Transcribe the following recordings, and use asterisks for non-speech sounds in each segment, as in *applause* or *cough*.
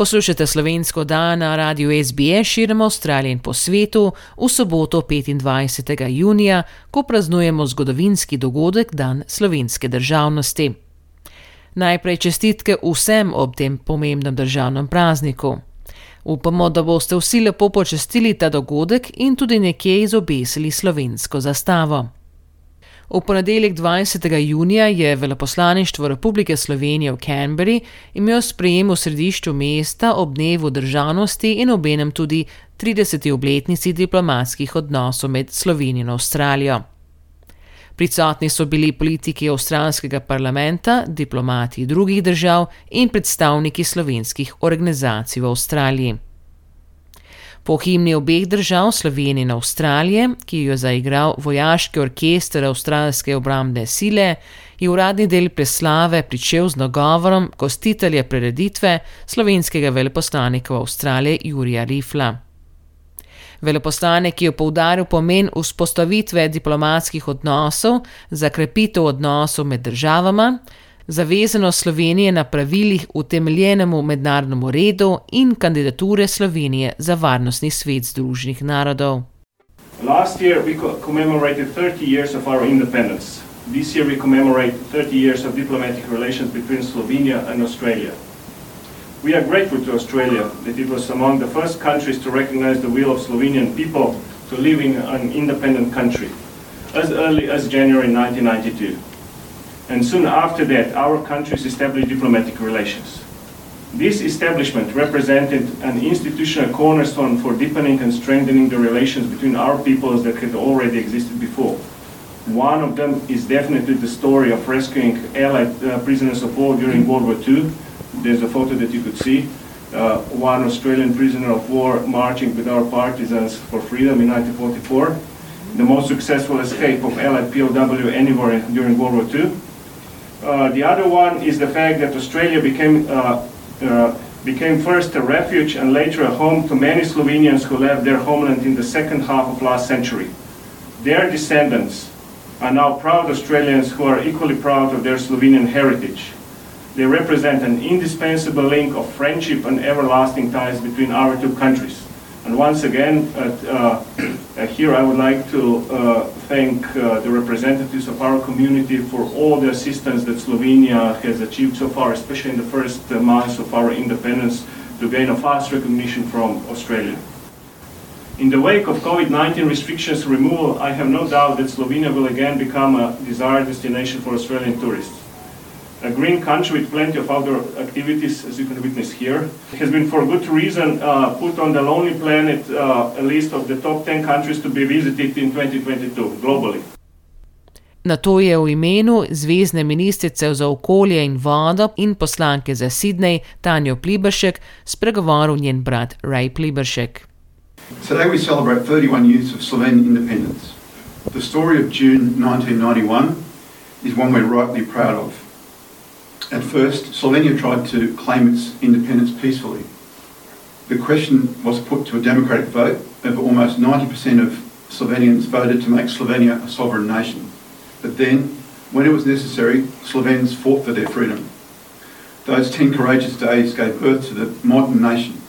Poslušate slovensko dan na radiju SBS širom Avstralije in po svetu v soboto 25. junija, ko praznujemo zgodovinski dogodek Dan slovenske državnosti. Najprej čestitke vsem ob tem pomembnem državnem prazniku. Upamo, da boste vsi lepo počestili ta dogodek in tudi nekje izobesili slovensko zastavo. V ponedeljek 20. junija je veleposlaništvo Republike Slovenije v Canberri imel sprejem v središču mesta ob dnevu državnosti in obenem tudi 30. obletnici diplomatskih odnosov med Slovenijo in Avstralijo. Prisotni so bili politiki avstralskega parlamenta, diplomati drugih držav in predstavniki slovenskih organizacij v Avstraliji. Po himni obeh držav, Slovenije in Avstralije, ki jo je zaigral vojaški orkester avstralske obrambne sile, je uradni del preslave pričel z nagovorom gostitelja prireditve slovenskega veleposlanika v Avstraliji Jurija Rifla. Veleposlanik je poudaril pomen vzpostavitve diplomatskih odnosov za krepitev odnosov med državama, zavezano Slovenije na pravilih utemeljenemu mednarodnemu redu in kandidature Slovenije za varnostni svet Združenih narodov. Last year we commemorated 30 years of our independence. This year we commemorate 30 years of diplomatic relations between Slovenia and Australia. We are grateful to Australia that it was among the first countries to recognize the will of Slovenian people to live in an independent country as early as January 1992 and soon after that, our countries established diplomatic relations. This establishment represented an institutional cornerstone for deepening and strengthening the relations between our peoples that had already existed before. One of them is definitely the story of rescuing Allied uh, prisoners of war during World War II. There's a photo that you could see. Uh, one Australian prisoner of war marching with our partisans for freedom in 1944. The most successful escape of Allied POW anywhere during World War II the other one is the fact that Australia became, uh, uh, became first a refuge and later a home to many Slovenians who left their homeland in the second half of last century. Their descendants are now proud Australians who are equally proud of their Slovenian heritage. They represent an indispensable link of friendship and everlasting ties between our two countries. And once again, uh, *clears throat* here I would like to uh, thank uh, the representatives of our community for all the assistance that Slovenia has achieved so far, especially in the first months of our independence, to gain a fast recognition from Australia. In the wake of COVID-19 restrictions removal, I have no doubt that Slovenia will again become a desired destination for Australian tourists a green country with plenty of outdoor activities, as you can witness here, has been for good reason uh, put on the Lonely Planet uh, a list of the top 10 countries to be visited in 2022 globally. Na to je v imenu zvezdne ministrice za okolje in vodo in poslanke za Sydney Tanjo Pliberšek spregovoril njen brat Ray Pliberšek. Today we celebrate 31 years of Slovenian independence. The story of June 1991 is one we're rightly proud of. At first, Slovenia tried to claim its independence peacefully. The question was put to a democratic vote. Over almost 90% of Slovenians voted to make Slovenia a sovereign nation. But then, when it was necessary, Slovenes fought for their freedom. Those 10 courageous days gave birth to the modern nation.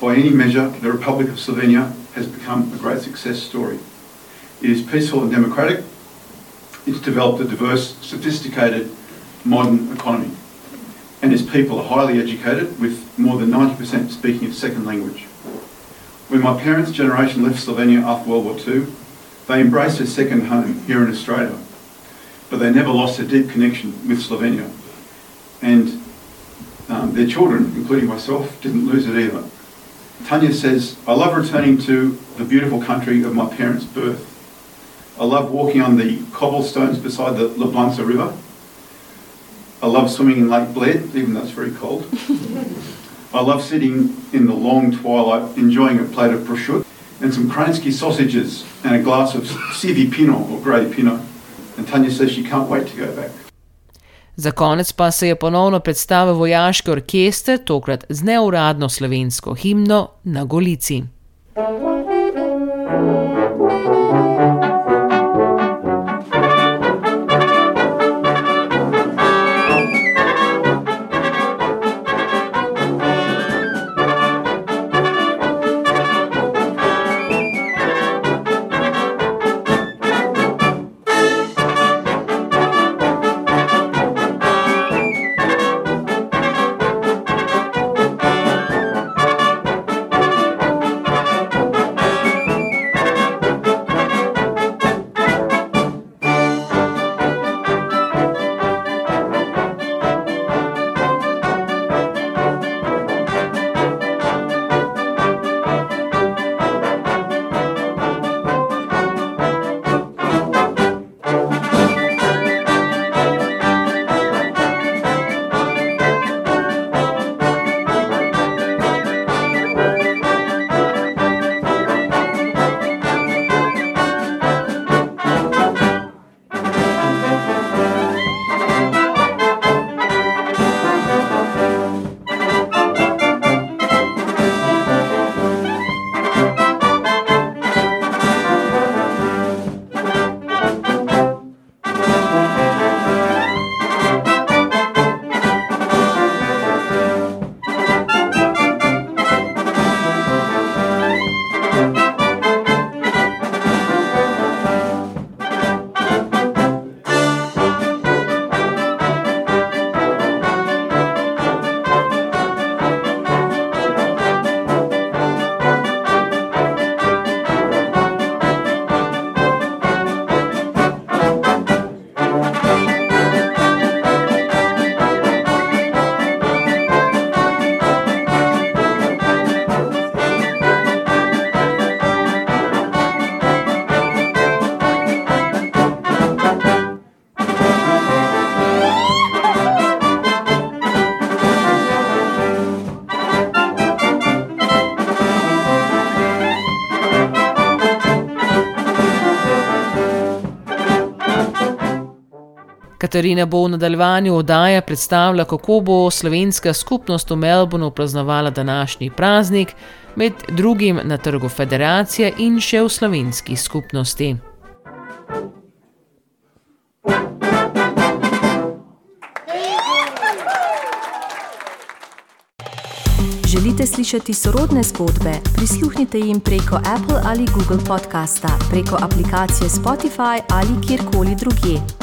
By any measure, the Republic of Slovenia has become a great success story. It is peaceful and democratic. It's developed a diverse, sophisticated, modern economy. And its people are highly educated, with more than 90% speaking a second language. When my parents' generation left Slovenia after World War II, they embraced a second home here in Australia. But they never lost a deep connection with Slovenia. And um, their children, including myself, didn't lose it either. Tanya says, I love returning to the beautiful country of my parents' birth. I love walking on the cobblestones beside the Ljubljanica River I love swimming in Lake Bled, even though it's very cold. *laughs* I love sitting in the long twilight enjoying a plate of prosciutto and some Kransky sausages and a glass of Sivi Pinot or grey Pinot. and Tanya says she can't wait to go back. Za konec pa se je ponovno predstavil vojaški orkester, tokrat z neuradno slovensko himno na Golici. Katarina bo v nadaljevanju oddaje predstavila, kako bo slovenska skupnost v Melbournu praznovala današnji praznik, med drugim na trgu Federacije in še v slovenski skupnosti. Želite slišati sorodne zgodbe? Prisluhnite jim preko Apple ali Google podcasta, preko aplikacije Spotify ali kjerkoli drugje.